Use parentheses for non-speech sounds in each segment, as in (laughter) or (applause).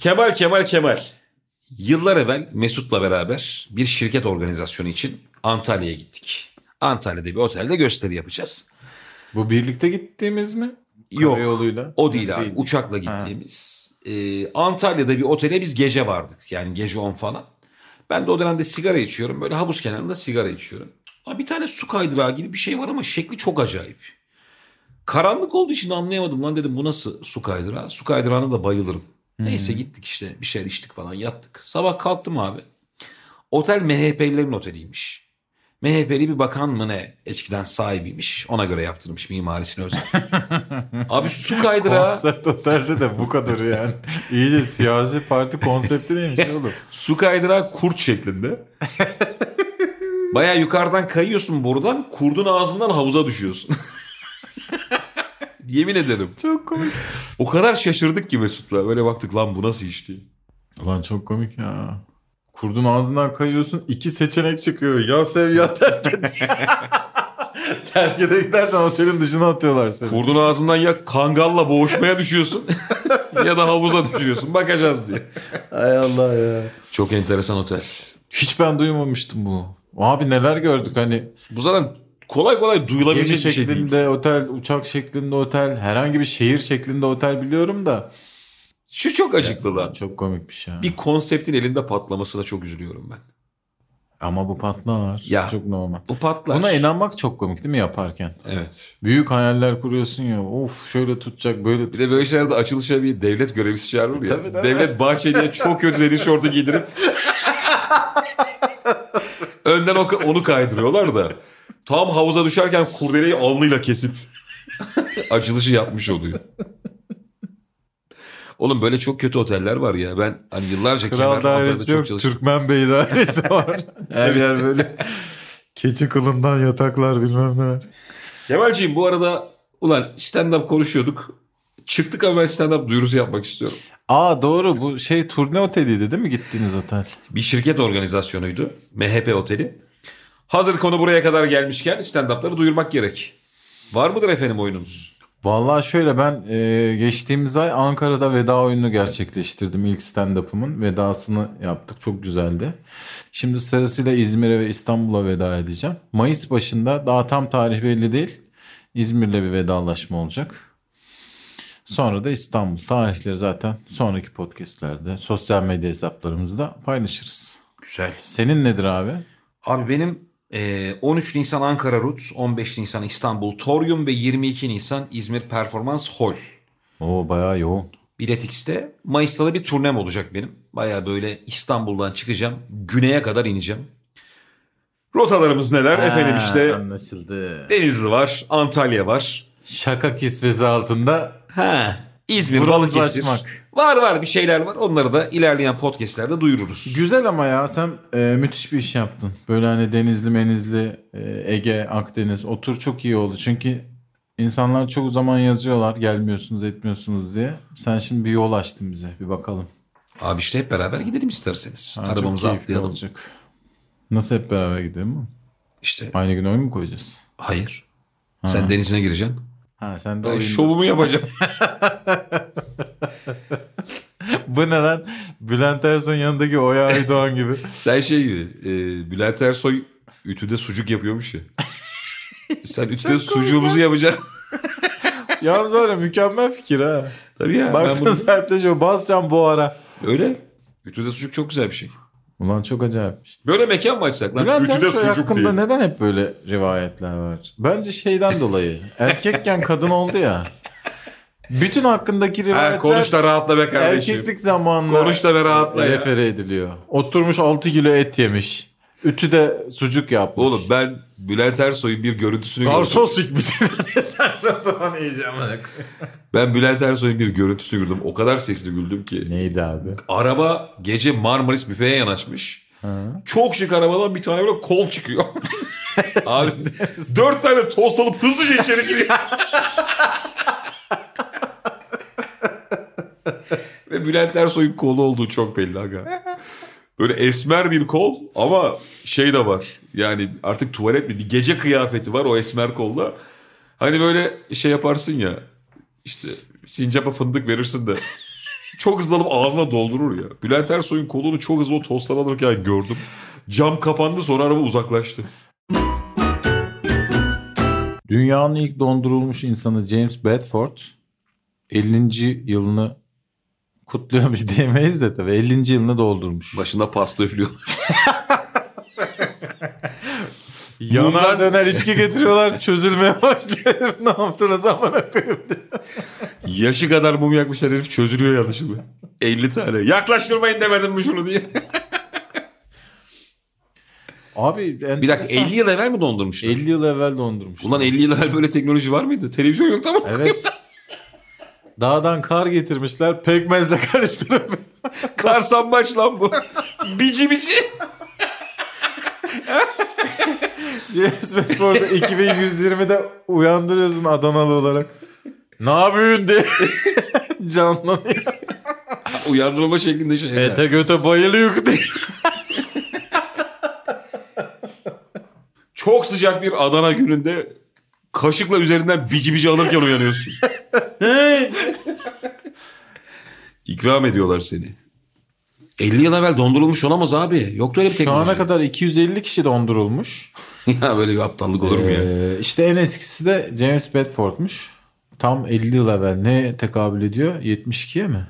Kemal Kemal Kemal. Yıllar evvel Mesut'la beraber bir şirket organizasyonu için Antalya'ya gittik. Antalya'da bir otelde gösteri yapacağız. Bu birlikte gittiğimiz mi? Yok Karayoluyla. o değil abi uçakla gittiğimiz. Ee, Antalya'da bir otele biz gece vardık yani gece 10 falan. Ben de o dönemde sigara içiyorum böyle havuz kenarında sigara içiyorum. Abi bir tane su kaydırağı gibi bir şey var ama şekli çok acayip. Karanlık olduğu için anlayamadım lan dedim bu nasıl su kaydırağı? Su kaydırağına da bayılırım. Neyse gittik işte bir şeyler içtik falan yattık. Sabah kalktım abi. Otel MHP'lilerin oteliymiş. MHP'li bir bakan mı ne eskiden sahibiymiş. Ona göre yaptırmış mimarisini özel. (laughs) Abi su kaydırağı Konsept otelde de bu kadarı yani. İyice siyasi parti konsepti neymiş (laughs) oğlum? Su kaydırağı kurt şeklinde. Baya yukarıdan kayıyorsun borudan kurdun ağzından havuza düşüyorsun. (laughs) Yemin ederim. Çok komik. O kadar şaşırdık ki Mesut'la. Böyle baktık lan bu nasıl iş diye. Ulan çok komik ya. Kurdun ağzından kayıyorsun iki seçenek çıkıyor. Ya sev ya terk et. (laughs) terk ede gidersen otelin dışına atıyorlar seni. Kurdun ağzından ya kangalla boğuşmaya düşüyorsun (laughs) ya da havuza düşüyorsun. Bakacağız diye. Hay Allah ya. Çok enteresan otel. Hiç ben duymamıştım bu. Abi neler gördük hani Bu zaten kolay kolay gemi duyulabilecek bir şey değil. şeklinde otel, uçak şeklinde otel, herhangi bir şehir şeklinde otel biliyorum da. Şu çok acıklı lan. Çok komikmiş ya. Bir konseptin elinde patlamasına çok üzülüyorum ben. Ama bu patlar. Ya. Çok normal. Bu patlar. Buna inanmak çok komik değil mi yaparken? Evet. Büyük hayaller kuruyorsun ya. Of şöyle tutacak böyle Bir de böyle şeylerde açılışa bir devlet görevlisi çağırır ya. Tabii, tabii. Devlet Bahçeli'ye çok kötü dedi şortu giydirip (laughs) önden onu kaydırıyorlar da tam havuza düşerken kurdeleyi alnıyla kesip (laughs) açılışı yapmış oluyor. Oğlum böyle çok kötü oteller var ya. Ben hani yıllarca Kral dairesi çok yok. çalıştım. Türkmen Bey dairesi (laughs) var. Her yer böyle (laughs) keçi kılından yataklar bilmem neler. Kemalciğim bu arada ulan stand-up konuşuyorduk. Çıktık ama ben stand-up duyurusu yapmak istiyorum. Aa doğru bu şey turne oteliydi değil mi gittiğiniz otel? bir şirket organizasyonuydu. MHP Oteli. Hazır konu buraya kadar gelmişken stand-up'ları duyurmak gerek. Var mıdır efendim oyununuz? Vallahi şöyle ben e, geçtiğimiz ay Ankara'da veda oyununu gerçekleştirdim. İlk stand-up'ımın vedasını yaptık. Çok güzeldi. Şimdi sırasıyla İzmir'e ve İstanbul'a veda edeceğim. Mayıs başında daha tam tarih belli değil. İzmir'le bir vedalaşma olacak. Sonra da İstanbul. Tarihleri zaten sonraki podcastlerde, sosyal medya hesaplarımızda paylaşırız. Güzel. Senin nedir abi? Abi benim 13 Nisan Ankara Rut, 15 Nisan İstanbul Torium ve 22 Nisan İzmir Performans Hall. Oo bayağı yoğun. Bilet X'te. Mayıs'ta da bir turnem olacak benim. Baya böyle İstanbul'dan çıkacağım. Güney'e kadar ineceğim. Rotalarımız neler? Efendim işte Anlaşıldı. Denizli var, Antalya var. Şaka kisvesi altında Ha, İzmir. Balıkesir. Var var bir şeyler var. Onları da ilerleyen podcastlerde duyururuz. Güzel ama ya sen e, müthiş bir iş yaptın. Böyle hani Denizli, Menizli, e, Ege, Akdeniz o tur çok iyi oldu. Çünkü insanlar çok zaman yazıyorlar gelmiyorsunuz etmiyorsunuz diye. Sen şimdi bir yol açtın bize bir bakalım. Abi işte hep beraber gidelim isterseniz. Ha, keyifli atlayalım. olacak. Nasıl hep beraber gidelim mi? İşte Aynı gün oyun mu koyacağız? hayır. Sen denizine gireceksin. Ha sen de Ben oyundasın. şovumu yapacağım. (laughs) (laughs) Bu ne lan? Bülent Ersoy'un yanındaki Oya Aydoğan gibi. Sen şey gibi. E, Bülent Ersoy ütüde sucuk yapıyormuş ya. Sen ütüde sucuğumuzu yapacaksın. (laughs) Yalnız öyle mükemmel fikir ha. Tabii ya. Ben Baktın bunu... sertleşiyor. Basacağım bu ara. Öyle. Ütüde sucuk çok güzel bir şey. Ulan çok acayipmiş. Böyle mekan mı açsak lan? Bülent Ütüde Ersoy sucuk hakkında diye. neden hep böyle rivayetler var? Bence şeyden dolayı. (laughs) Erkekken kadın oldu ya. Bütün hakkındaki Ha, rivayetler konuş da rahatla be kardeşim. erkeklik zamanında Konuş da ve rahatla ya. refere ediliyor. Oturmuş 6 kilo et yemiş. Ütüde sucuk yapmış. Oğlum ben Bülent Ersoy'un bir görüntüsünü gördüm. Garson sikmiş. (laughs) ne saçma sapan yiyeceğim. Ben Bülent Ersoy'un bir görüntüsünü gördüm. O kadar sesli güldüm ki. Neydi abi? Araba gece Marmaris büfeye yanaşmış. Çok şık arabadan bir tane böyle kol çıkıyor. (laughs) Abi dört tane tost alıp hızlıca içeri giriyor. (laughs) Ve Bülent Ersoy'un kolu olduğu çok belli aga. Böyle esmer bir kol ama şey de var. Yani artık tuvalet mi? Bir gece kıyafeti var o esmer kolda. Hani böyle şey yaparsın ya. İşte sincapa fındık verirsin de çok hızlı alıp ağzına doldurur ya. Bülent Ersoy'un kolunu çok hızlı o tosttan alırken gördüm. Cam kapandı sonra araba uzaklaştı. Dünyanın ilk dondurulmuş insanı James Bedford 50. yılını kutluyormuş diyemeyiz de tabii 50. yılını doldurmuş. Başında pasta üflüyorlar. (laughs) Yanar Bunlar- döner içki getiriyorlar çözülmeye başlıyor. (laughs) ne yaptınız amına koyayım. Yaşı kadar mum yakmışlar herif çözülüyor yanlışlıkla. 50 tane. Yaklaştırmayın demedim mi şunu diye. (laughs) Abi Bir dakika 50 yıl evvel mi dondurmuşlar? 50 yıl evvel dondurmuş. Ulan 50 yıl evvel böyle teknoloji var mıydı? Televizyon yoktu ama. Evet. Dağdan kar getirmişler pekmezle (laughs) karıştırıp. Kar sambaç lan bu. bici bici. James Bedford'u 2120'de uyandırıyorsun Adanalı olarak. Ne yapıyorsun diye (laughs) canlanıyor. Uyandırma şeklinde şey. Ete göte bayılıyor diye. Çok sıcak bir Adana gününde kaşıkla üzerinden bici bici alırken uyanıyorsun. İkram ediyorlar seni. 50 yıl evvel dondurulmuş olamaz abi. Yoktu öyle bir Şu teknoloji. ana kadar 250 kişi dondurulmuş. (laughs) ya böyle bir aptallık olur mu ya? Ee, işte en eskisi de James Bedford'muş. Tam 50 yıl evvel ne tekabül ediyor? 72'ye mi?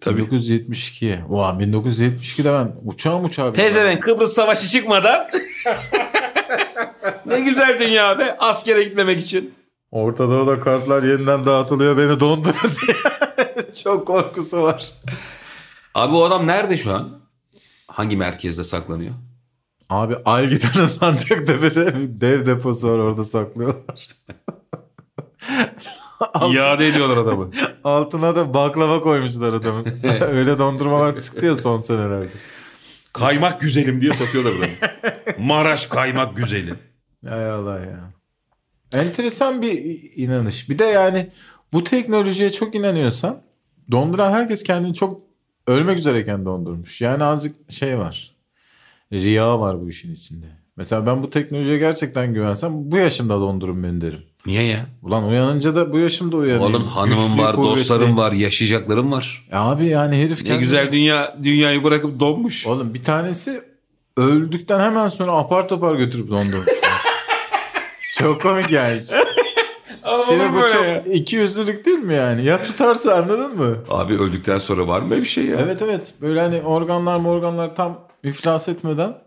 Tabii. 1972'ye. Oha 1972'de ben uçağım uçağı. Pezevenk Kıbrıs Savaşı çıkmadan (laughs) ne güzel dünya be askere gitmemek için. Orta Doğu'da kartlar yeniden dağıtılıyor beni dondurun diye. (laughs) Çok korkusu var. Abi o adam nerede şu an? Hangi merkezde saklanıyor? Abi ay giden (laughs) Sancaktepe'de dev deposu var orada saklıyorlar. (laughs) İade ediyorlar adamı. altına da baklava koymuşlar adamın. Öyle dondurmalar çıktı ya son senelerde. Kaymak güzelim diye satıyorlar adamı. Maraş kaymak güzeli. Hay Allah ya. Enteresan bir inanış. Bir de yani bu teknolojiye çok inanıyorsan donduran herkes kendini çok ölmek üzereyken dondurmuş. Yani azıcık şey var. Riya var bu işin içinde. Mesela ben bu teknolojiye gerçekten güvensem bu yaşımda dondurun beni derim. Niye ya? Ulan uyanınca da bu yaşımda uyanayım. Oğlum hanımım Güçlü, var, kuvvetli. dostlarım var, yaşayacaklarım var. E Abi yani herif Ne kendi- güzel dünya dünyayı bırakıp donmuş. Oğlum bir tanesi öldükten hemen sonra apar topar götürüp dondurmuşlar. (laughs) çok komik yani. Şimdi olur bu böyle çok ya? iki yüzlülük değil mi yani? Ya tutarsa anladın mı? Abi öldükten sonra var mı bir şey ya? Evet evet. Böyle hani organlar organlar tam iflas etmeden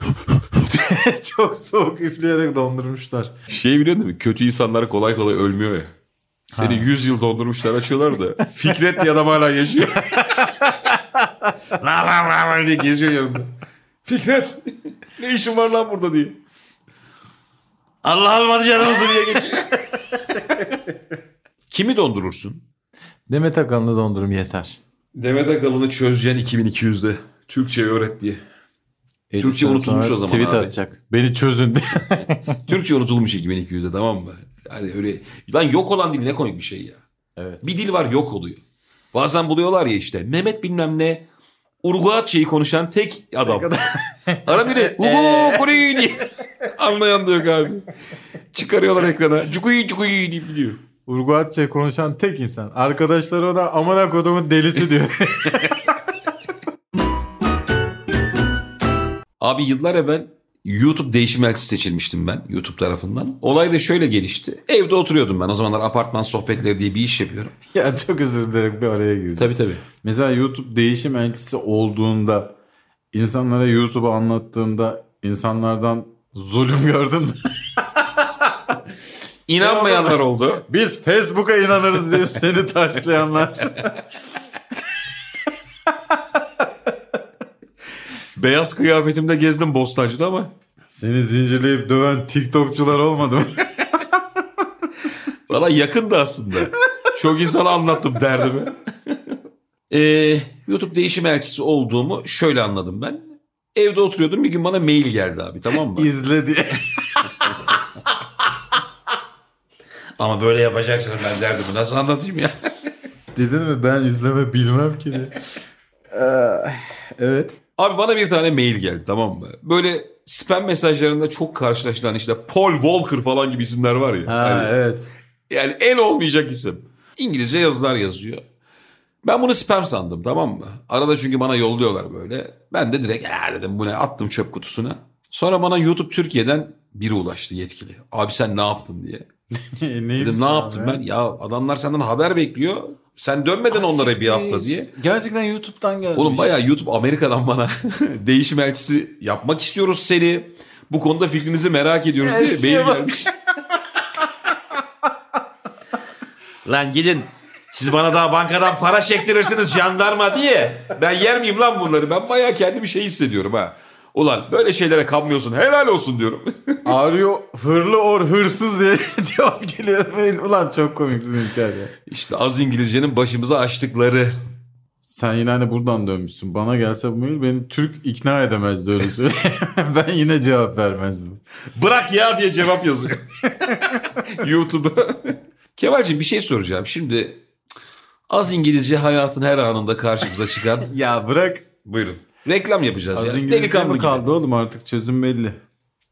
(laughs) çok soğuk üfleyerek dondurmuşlar. Şey biliyor musun? Kötü insanlar kolay kolay ölmüyor ya. Seni 100 yıl dondurmuşlar açıyorlar da (laughs) Fikret diye adam hala yaşıyor. la la la la diye geziyor yanında. Fikret ne işin var lan burada diye. Allah almadı canımızı diye geçiyor. Kimi dondurursun? Demet Akalın'ı dondurum yeter. Demet Akalın'ı çözeceksin 2200'de. Türkçe öğret diye. Türkçe unutulmuş o zaman Tweet abi. atacak. Beni çözün diye. (laughs) Türkçe unutulmuş 2200'de tamam mı? Yani öyle lan yok olan dil ne komik bir şey ya. evet. Bir dil var yok oluyor. Bazen buluyorlar ya işte Mehmet bilmem ne Urguatçe'yi konuşan tek adam. Ara biri (laughs) Hugo Kuri diye (laughs) anlayan da yok abi. Çıkarıyorlar ekrana. Cukuyi cukuyi deyip gidiyor. Urguatça konuşan tek insan. Arkadaşları o da amına kodumun delisi diyor. (laughs) Abi yıllar evvel YouTube değişim elçisi seçilmiştim ben YouTube tarafından. Olay da şöyle gelişti. Evde oturuyordum ben. O zamanlar apartman sohbetleri diye bir iş yapıyorum. (laughs) ya çok özür dilerim bir araya girdim. Tabii tabii. Mesela YouTube değişim elçisi olduğunda insanlara YouTube'u anlattığında insanlardan zulüm gördün mü? (laughs) İnanmayanlar oldu. Biz Facebook'a inanırız diye seni taşlayanlar. (laughs) Beyaz kıyafetimde gezdim Bostancı'da ama seni zincirleyip döven TikTokçular olmadı mı? (laughs) Valla yakındı aslında. Çok insana anlattım derdimi. (laughs) Ee, YouTube değişim elçisi olduğumu şöyle anladım ben. Evde oturuyordum bir gün bana mail geldi abi tamam mı? İzle diye. Ama böyle yapacaksın ben derdimi nasıl anlatayım ya? (laughs) Dedin mi ben izleme bilmem ki. Ee, evet. Abi bana bir tane mail geldi tamam mı? Böyle spam mesajlarında çok karşılaşılan işte Paul Walker falan gibi isimler var ya. Ha Hani evet. Yani en olmayacak isim. İngilizce yazılar yazıyor. Ben bunu spam sandım tamam mı? Arada çünkü bana yolluyorlar böyle. Ben de direkt ya dedim bu ne attım çöp kutusuna. Sonra bana YouTube Türkiye'den biri ulaştı yetkili. Abi sen ne yaptın diye. Dedim ne yaptım ben? Ya adamlar senden haber bekliyor. Sen dönmeden onlara bir hafta diye. Gerçekten YouTube'dan gelmiş. Oğlum bayağı YouTube Amerika'dan bana (laughs) değişim elçisi yapmak istiyoruz seni. Bu konuda fikrinizi merak ediyoruz diye Elçiye mail bak. gelmiş. (laughs) lan gidin. Siz bana daha bankadan para çektirirsiniz jandarma diye. Ben yer miyim lan bunları? Ben bayağı kendimi şey hissediyorum ha. Ulan böyle şeylere kanmıyorsun. Helal olsun diyorum. (laughs) Arıyor hırlı or hırsız diye (laughs) cevap geliyor. Ulan çok komiksin ya. işte az İngilizcenin başımıza açtıkları. Sen yine hani buradan dönmüşsün. Bana gelse bu mail beni Türk ikna edemezdi öyle söyleyeyim. (laughs) ben yine cevap vermezdim. Bırak ya diye cevap yazıyor. YouTube'a. Kemal'cim bir şey soracağım. Şimdi az İngilizce hayatın her anında karşımıza çıkan. Ya bırak. Buyurun. Reklam yapacağız Az ya. İngilizce Delikanlı mi gibi. kaldı oğlum artık çözüm belli.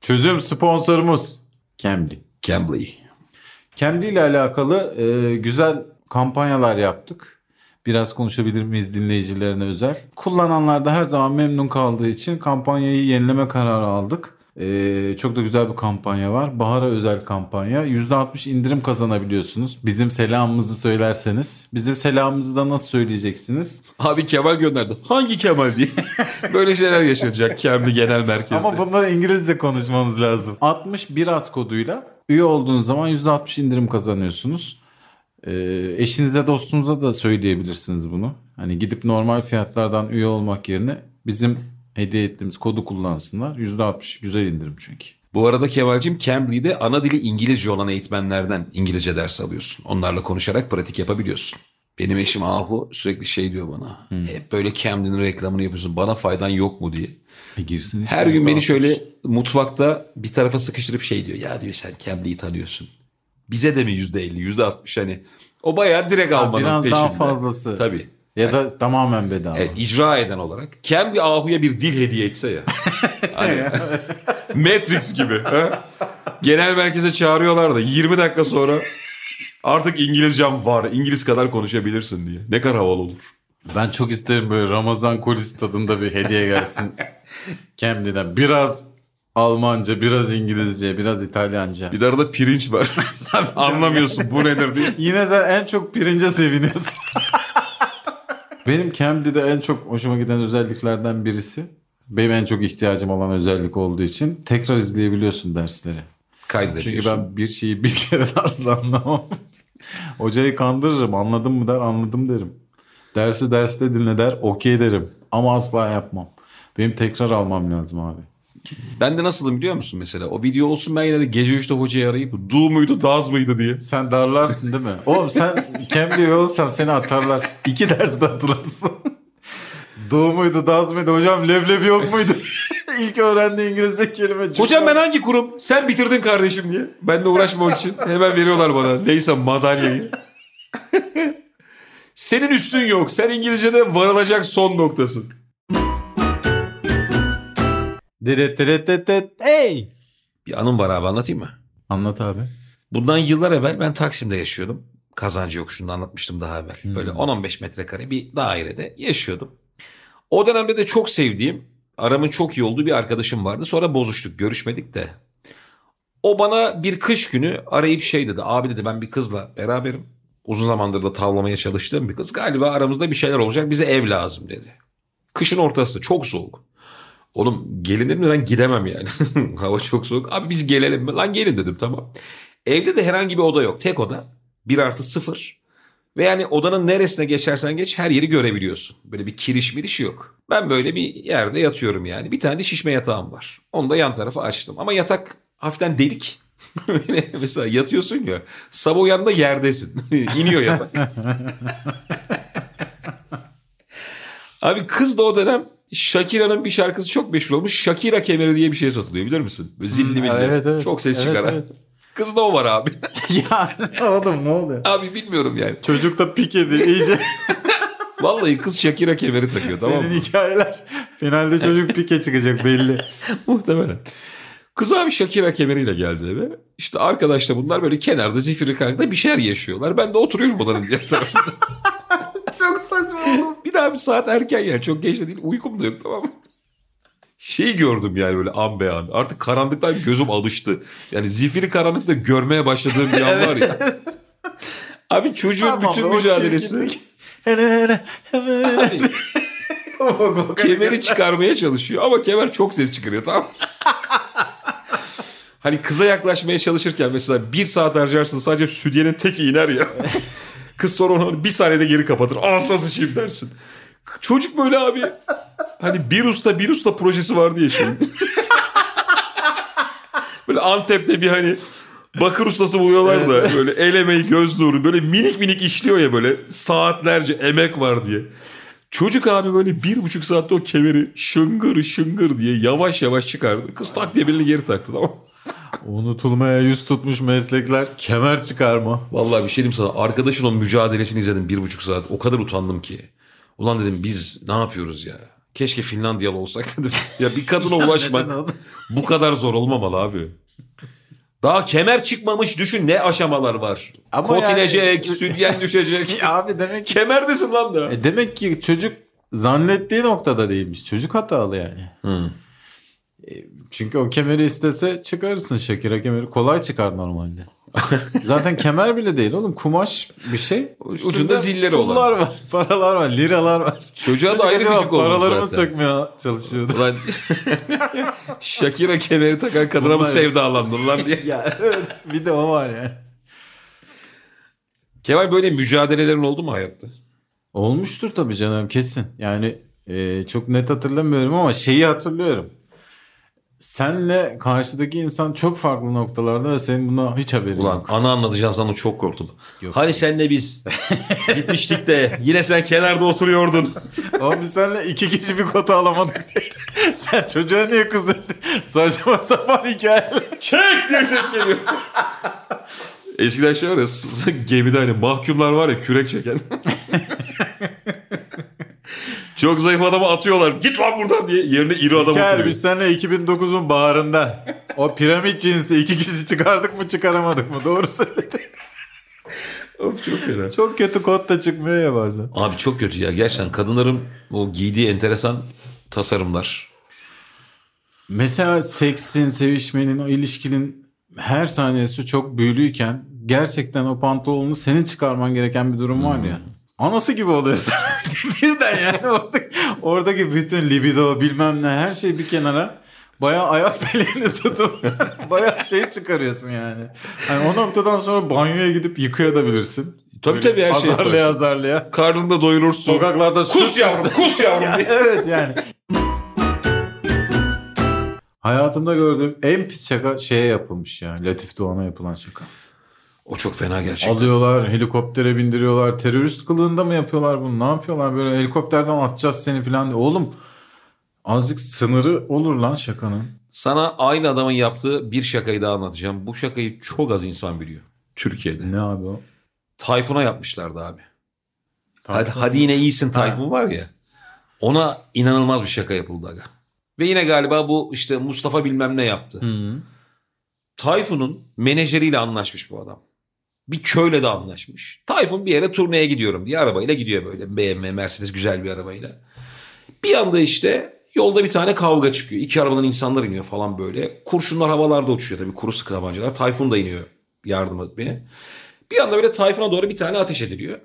Çözüm sponsorumuz. Cambly. Cambly. Cambly ile alakalı e, güzel kampanyalar yaptık. Biraz konuşabilir miyiz dinleyicilerine özel. Kullananlar da her zaman memnun kaldığı için kampanyayı yenileme kararı aldık. E, çok da güzel bir kampanya var. Bahar'a özel kampanya. %60 indirim kazanabiliyorsunuz. Bizim selamımızı söylerseniz. Bizim selamımızı da nasıl söyleyeceksiniz? Abi Kemal gönderdi. Hangi Kemal diye. (laughs) Böyle şeyler yaşanacak Cambly Genel Merkez'de. Ama bunları İngilizce konuşmanız lazım. 60 biraz koduyla üye olduğunuz zaman %60 indirim kazanıyorsunuz. Ee, eşinize dostunuza da söyleyebilirsiniz bunu. Hani gidip normal fiyatlardan üye olmak yerine bizim hediye ettiğimiz kodu kullansınlar. %60 güzel indirim çünkü. Bu arada Kemal'cim Cambly'de ana dili İngilizce olan eğitmenlerden İngilizce ders alıyorsun. Onlarla konuşarak pratik yapabiliyorsun. Benim eşim Ahu sürekli şey diyor bana. Hep böyle Cambly'nin reklamını yapıyorsun. Bana faydan yok mu diye. E girsin Her gün beni %60. şöyle mutfakta bir tarafa sıkıştırıp şey diyor. Ya diyor sen Cambly'yi tanıyorsun. Bize de mi yüzde elli, yüzde altmış hani. O bayağı direkt almanın biraz peşinde. daha fazlası. Tabii. Ya da tamamen bedava. Evet, icra eden olarak. Cambly Ahu'ya bir dil hediye etse ya. (laughs) Hani, (laughs) Matrix gibi. ha? Genel merkeze çağırıyorlar da 20 dakika sonra artık İngilizcem var. İngiliz kadar konuşabilirsin diye. Ne kadar havalı olur. Ben çok isterim böyle Ramazan kolisi tadında bir hediye gelsin. (laughs) Cambly'den. Biraz Almanca, biraz İngilizce, biraz İtalyanca. Bir de arada pirinç var. Anlamıyorsun bu nedir diye. Yine sen en çok pirince seviniyorsun. Benim Cambly'de en çok hoşuma giden özelliklerden birisi. Benim en çok ihtiyacım olan özellik olduğu için tekrar izleyebiliyorsun dersleri. Çünkü Kaydedebiliyorsun. ben bir şeyi bir kere asla anlamam. Hocayı kandırırım. Anladın mı der, anladım derim. Dersi derste dinle der, okey derim. Ama asla yapmam. Benim tekrar almam lazım abi. Ben de nasılım biliyor musun mesela? O video olsun ben yine de gece 3'te hocayı arayıp du muydu daz mıydı diye. Sen darlarsın değil mi? Oğlum sen Cambly'e olsan seni atarlar. İki derste hatırlarsın. Doğu muydu, daz mıydı? Hocam leblebi yok muydu? (laughs) İlk öğrendiği İngilizce kelime. Hocam ben hangi kurum? Sen bitirdin kardeşim diye. Ben de uğraşmamak için hemen veriyorlar bana. Neyse madalyayı. (laughs) Senin üstün yok. Sen İngilizce'de varılacak son noktasın. Deret deret deret deret. Hey! Bir anım var abi anlatayım mı? Anlat abi. Bundan yıllar evvel ben Taksim'de yaşıyordum. Kazancı yokuşunda anlatmıştım daha evvel. Böyle 10-15 metrekare bir dairede yaşıyordum. O dönemde de çok sevdiğim, aramın çok iyi olduğu bir arkadaşım vardı. Sonra bozuştuk, görüşmedik de. O bana bir kış günü arayıp şey dedi. Abi dedi ben bir kızla beraberim. Uzun zamandır da tavlamaya çalıştığım bir kız. Galiba aramızda bir şeyler olacak. Bize ev lazım dedi. Kışın ortası çok soğuk. Oğlum gelin dedim de ben gidemem yani. (laughs) Hava çok soğuk. Abi biz gelelim mi? Lan gelin dedim tamam. Evde de herhangi bir oda yok. Tek oda. Bir artı sıfır. Ve yani odanın neresine geçersen geç her yeri görebiliyorsun. Böyle bir kiriş miriş yok. Ben böyle bir yerde yatıyorum yani. Bir tane de şişme yatağım var. Onu da yan tarafa açtım. Ama yatak hafiften delik. (laughs) Mesela yatıyorsun ya. Sabah uyandığında yerdesin. (laughs) İniyor yatak. Abi kız da o dönem Shakira'nın bir şarkısı çok meşhur olmuş. Shakira kemeri diye bir şey satılıyor bilir misin? Böyle zilli milli. evet, evet. Çok ses Evet, çıkaran. evet. (laughs) Kız da o var abi. (laughs) ya oğlum ne oluyor? abi bilmiyorum yani. Çocuk da pik ediyor iyice. (laughs) Vallahi kız Shakira kemeri takıyor tamam mı? Senin hikayeler. Finalde çocuk pike çıkacak belli. Muhtemelen. Kız abi Shakira kemeriyle geldi eve. İşte arkadaşlar bunlar böyle kenarda zifiri kankta bir şeyler yaşıyorlar. Ben de oturuyorum odanın diğer tarafında. (laughs) Çok saçma oğlum. Bir daha bir saat erken yani çok geç de değil uykum da yok tamam mı? Şeyi gördüm yani böyle an be an. Artık karanlıktan gözüm alıştı. Yani zifiri karanlıkta görmeye başladığım bir an var ya. Abi çocuğun Tamam bütün mücadelesi. Abi, (laughs) kemeri çıkarmaya çalışıyor ama kemer çok ses çıkarıyor tamam? Hani kıza yaklaşmaya çalışırken mesela bir saat harcarsın sadece sütyenin teki iner ya. (laughs) Kız sonra onu bir saniyede geri kapatır. Ağzına sıçayım dersin. Çocuk böyle abi. Hani bir usta bir usta projesi vardı ya şimdi. (laughs) böyle Antep'te bir hani bakır ustası buluyorlar da böyle el emeği göz nuru böyle minik minik işliyor ya böyle saatlerce emek var diye. Çocuk abi böyle bir buçuk saatte o kemeri şıngır şıngır diye yavaş yavaş çıkardı. Kız tak diye birini geri taktı tamam? Unutulmaya yüz tutmuş meslekler kemer çıkarma. Vallahi bir şey diyeyim sana. Arkadaşın o mücadelesini izledim bir buçuk saat. O kadar utandım ki. Ulan dedim biz ne yapıyoruz ya? Keşke Finlandiyalı olsak (laughs) dedim. Ya bir kadına (laughs) ulaşmak bu kadar zor olmamalı abi. Daha kemer çıkmamış düşün ne aşamalar var. Ama Kot yani- inecek, sütyen düşecek. (laughs) Abi demek ki Kemerdesin lan da. E demek ki çocuk zannettiği noktada değilmiş. Çocuk hatalı yani. E, Çünkü o kemeri istese çıkarırsın Şakira kemeri. Kolay çıkar normalde. (laughs) Zaten kemer bile değil oğlum. Kumaş bir şey. Ucunda Üstünde zilleri olan. pullar var. (laughs) Paralar var. Liralar var. Çocuğa da ayrı gıcık oldu Paralarımı zaten. sökmeye çalışıyordu. Ulan (laughs) Shakira kemeri takan kadına mı sevdalandın lan diye. ya evet. Bir de o var yani. Kemal böyle mücadelelerin oldu mu hayatta? Olmuştur tabii canım kesin. Yani e, çok net hatırlamıyorum ama şeyi hatırlıyorum. Senle karşıdaki insan çok farklı noktalarda ve senin buna hiç haberin Ulan yok. ana anlatacağın sana çok korktum. Yok. Hani senle biz (laughs) gitmiştik de yine sen kenarda oturuyordun. (laughs) Ama biz seninle iki kişi bir kota alamadık diye. (laughs) Sen çocuğa niye kızıyorsun? Saçma sapan hikayeler. Çek diye ses geliyor. Eskiden şey var ya gemide hani mahkumlar var ya kürek çeken. Çok zayıf adamı atıyorlar. Git lan buradan diye. Yerine iri adam Gel oturuyor. biz seninle 2009'un baharında o piramit cinsi iki kişi çıkardık mı çıkaramadık mı? Doğru söyledin. Of, çok fena. Çok kötü kod da çıkmıyor ya bazen. Abi çok kötü ya. Gerçekten kadınların o giydiği enteresan tasarımlar. Mesela seksin, sevişmenin, o ilişkinin her saniyesi çok büyülüyken gerçekten o pantolonunu senin çıkarman gereken bir durum var ya. Anası gibi oluyorsun. (laughs) Birden yani oradaki, oradaki bütün libido bilmem ne her şey bir kenara. Bayağı ayak (laughs) bileğini tutup (laughs) bayağı şey çıkarıyorsun yani. Hani o noktadan sonra banyoya gidip yıkayabilirsin. Tabii Böyle tabii her şey Azarlaya yaparsın. azarlaya. Karnını da doyurursun. Sokaklarda Kus yavrum kus yavrum diye. evet yani. Hayatımda gördüğüm en pis şaka şeye yapılmış ya. Latif Doğan'a yapılan şaka. O çok fena gerçekten. Alıyorlar, helikoptere bindiriyorlar. Terörist kılığında mı yapıyorlar bunu? Ne yapıyorlar? Böyle helikopterden atacağız seni falan diye. Oğlum azıcık sınırı olur lan şakanın. Sana aynı adamın yaptığı bir şakayı daha anlatacağım. Bu şakayı çok az insan biliyor. Türkiye'de. Ne abi o? Tayfun'a yapmışlardı abi. Hadi, hadi yine iyisin Tayfun var ya. Ona inanılmaz bir şaka yapıldı aga. Ve yine galiba bu işte Mustafa bilmem ne yaptı. Hı. Tayfun'un menajeriyle anlaşmış bu adam. Bir köyle de anlaşmış. Tayfun bir yere turneye gidiyorum diye arabayla gidiyor böyle. BMW, Mercedes güzel bir arabayla. Bir anda işte yolda bir tane kavga çıkıyor. İki arabadan insanlar iniyor falan böyle. Kurşunlar havalarda uçuyor tabii kuru sıkı tabancalar. Tayfun da iniyor yardım etmeye. Bir anda böyle Tayfun'a doğru bir tane ateş ediliyor.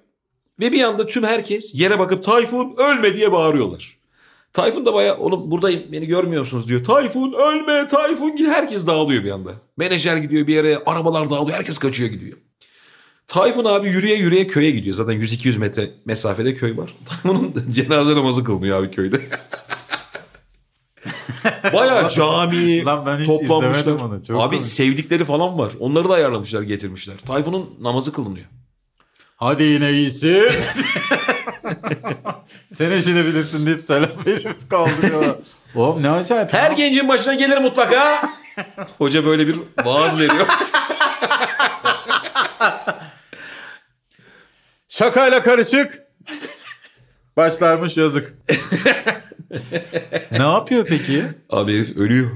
Ve bir anda tüm herkes yere bakıp Tayfun ölme diye bağırıyorlar. Tayfun da baya oğlum buradayım beni görmüyor musunuz diyor. Tayfun ölme Tayfun gidiyor. Herkes dağılıyor bir anda. Menajer gidiyor bir yere arabalar dağılıyor herkes kaçıyor gidiyor. Tayfun abi yürüye yürüye köye gidiyor. Zaten 100-200 metre mesafede köy var. (laughs) Tayfun'un cenaze namazı kılmıyor abi köyde. (laughs) Baya cami Lan ben hiç toplanmışlar. onu. Çok Abi komik. sevdikleri falan var. Onları da ayarlamışlar getirmişler. Tayfun'un namazı kılınıyor. Hadi yine iyisin. (laughs) Sen işini bilirsin deyip selam verip kaldırıyorlar. Oğlum ne acayip. Her ya. gencin başına gelir mutlaka. Hoca böyle bir vaaz veriyor. Şakayla karışık. Başlarmış yazık. ne yapıyor peki? Abi herif ölüyor.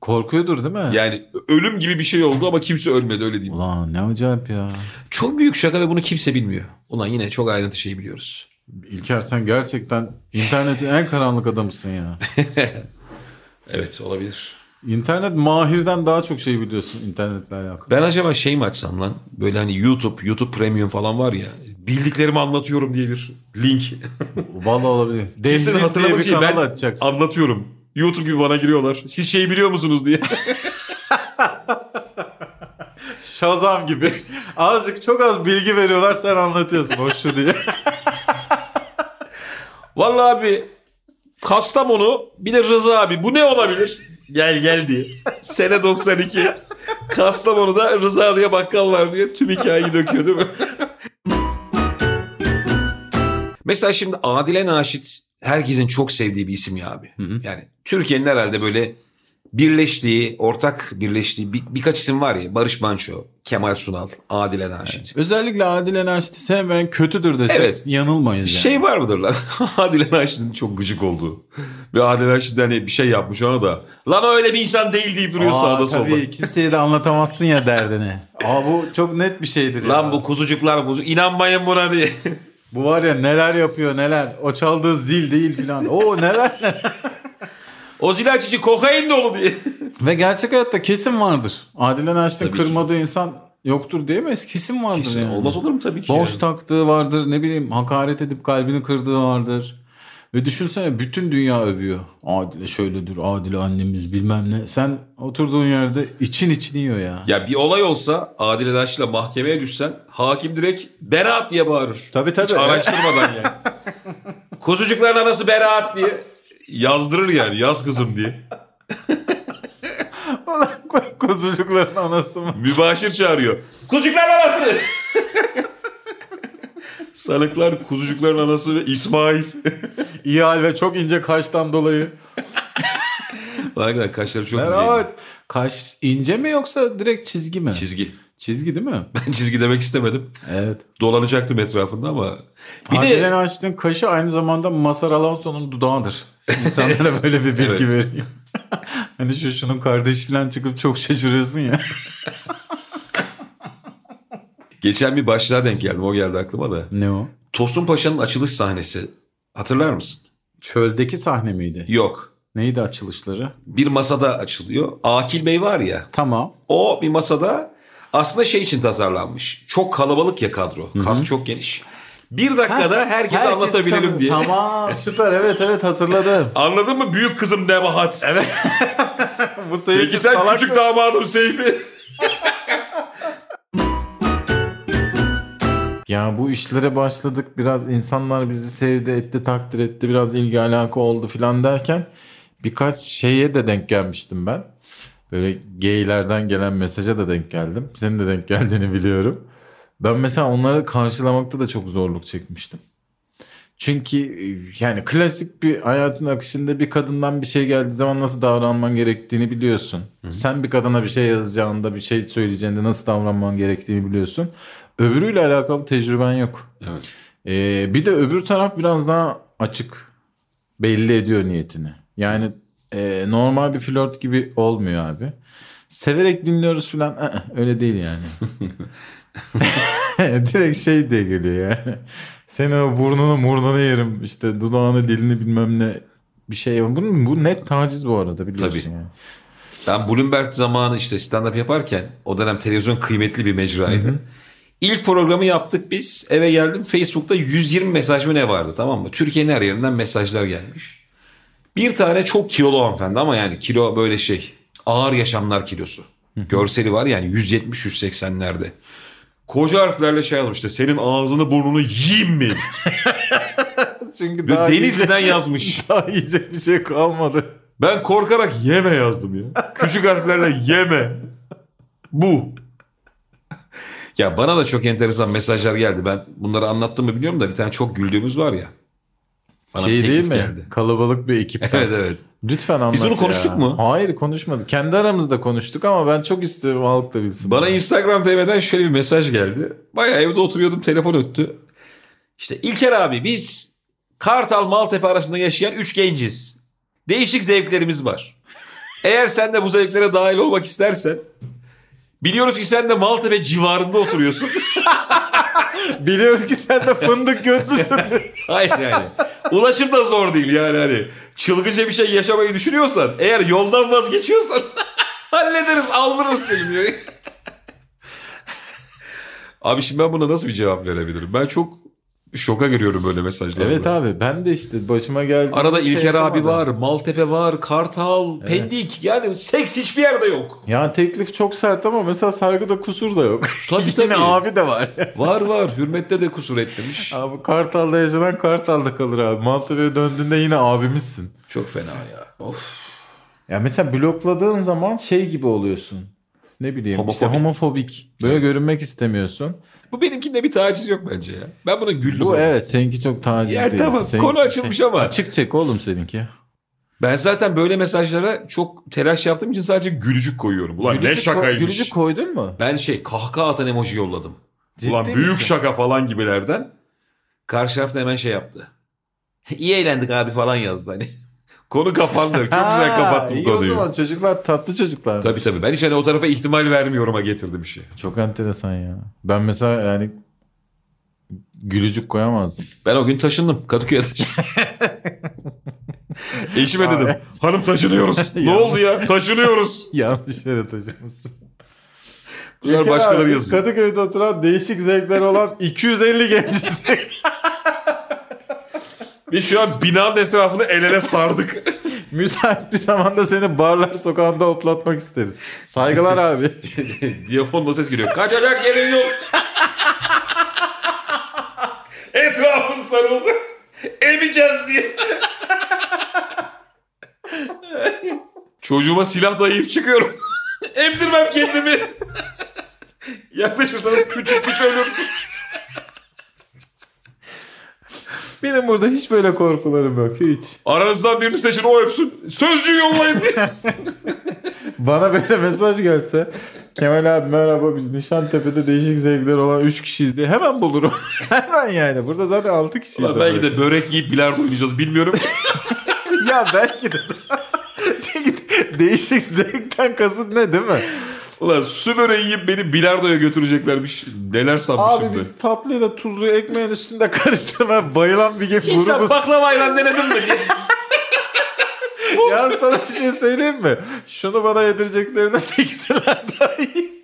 Korkuyordur değil mi? Yani ölüm gibi bir şey oldu ama kimse ölmedi öyle diyeyim. Ulan ne acayip ya. Çok büyük şaka ve bunu kimse bilmiyor. Ulan yine çok ayrıntı şey biliyoruz. İlker sen gerçekten internetin en karanlık adamısın ya. (laughs) Evet olabilir. İnternet mahirden daha çok şey biliyorsun internetle alakalı. Ben acaba şey mi açsam lan? Böyle hani YouTube, YouTube Premium falan var ya. Bildiklerimi anlatıyorum diye bir link. Vallahi olabilir. (laughs) Kimsenin hatırlamadığı şeyi ben açacaksın. anlatıyorum. YouTube gibi bana giriyorlar. Siz şeyi biliyor musunuz diye. (laughs) Şazam gibi. Azıcık çok az bilgi veriyorlar sen anlatıyorsun hoş şu diye. (laughs) Vallahi abi Kastamonu bir de Rıza abi bu ne olabilir? Gel gel diye. Sene 92. Kastamonu'da Rıza diye bakkal var diye tüm hikayeyi döküyor değil mi? Mesela şimdi Adile Naşit herkesin çok sevdiği bir isim ya abi. Yani Türkiye'nin herhalde böyle birleştiği, ortak birleştiği bir, birkaç isim var ya. Barış Manço, Kemal Sunal, Adile Naşit. Özellikle Adile Naşit'i sevmeyen kötüdür desek Evet. yanılmayız yani. Şey var mıdır lan? (laughs) Adile Naşit'in çok gıcık olduğu. Ve Adile Naşit hani bir şey yapmış ona da. Lan o öyle bir insan değil deyip duruyor Aa, sağda solda. tabii kimseye de anlatamazsın ya derdini. (laughs) Aa bu çok net bir şeydir ya. Lan bu kuzucuklar kuzu. İnanmayın buna diye. Bu var ya neler yapıyor neler. O çaldığı zil değil filan. Oo neler neler. o zil açıcı kokain dolu diye. Ve gerçek hayatta kesin vardır. Adile Naşit'in Tabii ki. kırmadığı insan yoktur diyemeyiz. Kesin vardır Kesin. yani. Olmaz olur mu tabii ki. Boş yani. taktığı vardır ne bileyim hakaret edip kalbini kırdığı vardır. Ve düşünsene bütün dünya övüyor. Adile şöyledir, Adile annemiz bilmem ne. Sen oturduğun yerde için için yiyor ya. Ya bir olay olsa Adile Naşit'le mahkemeye düşsen hakim direkt beraat diye bağırır. Tabii, tabii. Hiç araştırmadan yani. (laughs) Kuzucukların anası beraat diye yazdırır yani yaz kızım diye. (laughs) Kuzucukların anası mı? Mübaşir çağırıyor. Kuzucukların anası. (laughs) Sanıklar kuzucukların anası ve İsmail. (laughs) İyi hal ve çok ince kaştan dolayı. Hakikaten kaşları çok ince. Evet. Kaş ince mi yoksa direkt çizgi mi? Çizgi. Çizgi değil mi? Ben çizgi demek istemedim. Evet. Dolanacaktım etrafında ama. Bir Adile de Naşit'in kaşı aynı zamanda Masar Alonso'nun dudağıdır. İnsanlara (laughs) böyle bir bilgi Evet. vereyim. (laughs) hani şu şunun kardeşi falan çıkıp çok şaşırıyorsun ya. Geçen bir başlığa denk geldim. O geldi aklıma da. Ne o? Tosun Paşa'nın açılış sahnesi. Hatırlar mısın? Çöldeki sahne miydi? Yok. Neydi açılışları? Bir masada açılıyor. Akil Bey var ya. Tamam. O bir masada aslında şey için tasarlanmış. Çok kalabalık ya kadro. Kas çok geniş. Bir dakikada herkese Herkes anlatabilelim tanı- diye. Tamam süper evet evet hatırladım. (laughs) Anladın mı? Büyük kızım Nebahat. Evet. (laughs) Bu Peki sen küçük damadım Seyfi. (laughs) Ya bu işlere başladık biraz insanlar bizi sevdi etti takdir etti biraz ilgi alaka oldu filan derken birkaç şeye de denk gelmiştim ben. Böyle gaylerden gelen mesaja da denk geldim. Senin de denk geldiğini biliyorum. Ben mesela onları karşılamakta da çok zorluk çekmiştim. Çünkü e, yani klasik bir hayatın akışında bir kadından bir şey geldiği zaman nasıl davranman gerektiğini biliyorsun. Sen bir kadına bir şey yazacağında bir şey söyleyeceğinde nasıl davranman gerektiğini biliyorsun. Öbürüyle alakalı tecrüben yok. Evet. Ee, bir de öbür taraf biraz daha açık. Belli ediyor niyetini. Yani e, normal bir flört gibi olmuyor abi. Severek dinliyoruz falan ı-ı, öyle değil yani. (laughs) (laughs) Direkt şey diye geliyor yani. Senin o burnunu murnunu yerim işte dudağını dilini bilmem ne bir şey var. Bu, bu net taciz bu arada biliyorsun Tabii. yani. Ben Bloomberg zamanı işte stand-up yaparken o dönem televizyon kıymetli bir mecraydı. İlk programı yaptık biz. Eve geldim Facebook'ta 120 mesaj mı ne vardı tamam mı? Türkiye'nin her yerinden mesajlar gelmiş. Bir tane çok kilolu hanımefendi ama yani kilo böyle şey ağır yaşamlar kilosu. Görseli var yani 170-180'lerde. Koca harflerle şey yazmış işte senin ağzını burnunu yiyeyim mi? (laughs) Çünkü daha Denizli'den yazmış. (laughs) daha yiyecek bir şey kalmadı. Ben korkarak yeme yazdım ya. Küçük harflerle yeme. Bu. Ya bana da çok enteresan mesajlar geldi. Ben bunları anlattım mı bilmiyorum da bir tane çok güldüğümüz var ya. Bana şey değil mi? geldi. Kalabalık bir ekip. Evet evet. Lütfen anlat Biz bunu ya. konuştuk mu? Hayır konuşmadık. Kendi aramızda konuştuk ama ben çok istiyorum halk da bilsin. Bana Instagram TV'den şöyle bir mesaj geldi. Baya evde oturuyordum telefon öttü. İşte İlker abi biz Kartal Maltepe arasında yaşayan üç genciz. Değişik zevklerimiz var. Eğer sen de bu zevklere dahil olmak istersen biliyoruz ki sen de Maltepe civarında oturuyorsun. (laughs) (laughs) Biliyoruz ki sen de fındık götlüsün. (laughs) Hayır yani. Ulaşım da zor değil yani hani. Çılgınca bir şey yaşamayı düşünüyorsan eğer yoldan vazgeçiyorsan (laughs) hallederiz aldırırız seni diyor. Abi şimdi ben buna nasıl bir cevap verebilirim? Ben çok şoka giriyorum böyle mesajlarla. evet abi ben de işte başıma geldi. Arada şey İlker abi yapamadım. var, Maltepe var, Kartal, Pendik. Yani seks hiçbir yerde yok. Ya teklif çok sert ama mesela saygıda kusur da yok. Tabii (laughs) tabii. Yine abi de var. (laughs) Var var. Hürmette de kusur etmemiş. abi Kartal'da yaşanan Kartal'da kalır abi. Maltepe'ye döndüğünde yine abimizsin. Çok fena ya. Of. Ya mesela blokladığın zaman şey gibi oluyorsun. Ne bileyim işte Homofobik. homofobik. Böyle görünmek istemiyorsun. Bu benimkinde bir taciz yok bence ya. Ben buna güldüm. Bu ama. evet seninki çok taciz Ya değil. tamam, Seninki konu açılmış ama. Açık çek oğlum seninki. Ben zaten böyle mesajlara çok telaş yaptığım için sadece gülücük koyuyorum. Ulan ne Gülücük ko- şakaymış. Gülücük koydun mu? Ben şey kahkaha atan emoji yolladım. Ciddi Ulan büyük misin? şaka falan gibilerden. Karşı tarafta hemen şey yaptı. (laughs) İyi eğlendik abi falan yazdı hani. Konu kapandı. Çok güzel kapattım iyi konuyu. o zaman çocuklar tatlı çocuklar. Tabii tabii. Ben hiç hani o tarafa ihtimal vermiyorum'a getirdim işi. Çok enteresan ya. Ben mesela yani gülücük koyamazdım. Ben o gün taşındım. Kadıköy'e taşındım. (laughs) Eşime dedim. Hanım taşınıyoruz. (laughs) ne oldu ya? Taşınıyoruz. (laughs) Yanlış yere taşımışsın. Bu sefer başkaları yazıyor. Kadıköy'de oturan değişik zevkler olan 250 genciz. Biz şu an binanın etrafını el ele sardık. (laughs) Müsait bir zamanda seni barlar sokağında hoplatmak isteriz. Saygılar abi. (laughs) Diyafonla ses geliyor. Kaçacak yerin yok. (laughs) Etrafın sarıldı. Emeceğiz diye. Çocuğuma silah dayayıp çıkıyorum. Emdirmem kendimi. Yaklaşırsanız küçük küçük ölürsün. Benim burada hiç böyle korkularım yok hiç. Aranızdan birini seçin o öpsün. Sözcüğü yollayın diye. (laughs) (laughs) Bana böyle mesaj gelse Kemal abi merhaba biz Nişantepe'de değişik zevkler olan 3 kişiyiz diye hemen bulurum. (laughs) hemen yani. Burada zaten 6 kişiyiz. Ulan belki de börek yiyip bilardo oynayacağız bilmiyorum. ya belki de. Çünkü değişik zevkten kasıt ne değil mi? Ulan su böreği yiyip beni bilardoya götüreceklermiş. Neler sanmışım Abi ben. biz tatlıyı da tuzluyu ekmeğin üstünde (laughs) karıştırmaya bayılan bir gün Hiç sen grubuz. baklavayla denedin mi diye. (laughs) Ya sana bir şey söyleyeyim mi? Şunu bana yedireceklerine (laughs) 8'ler daha iyi.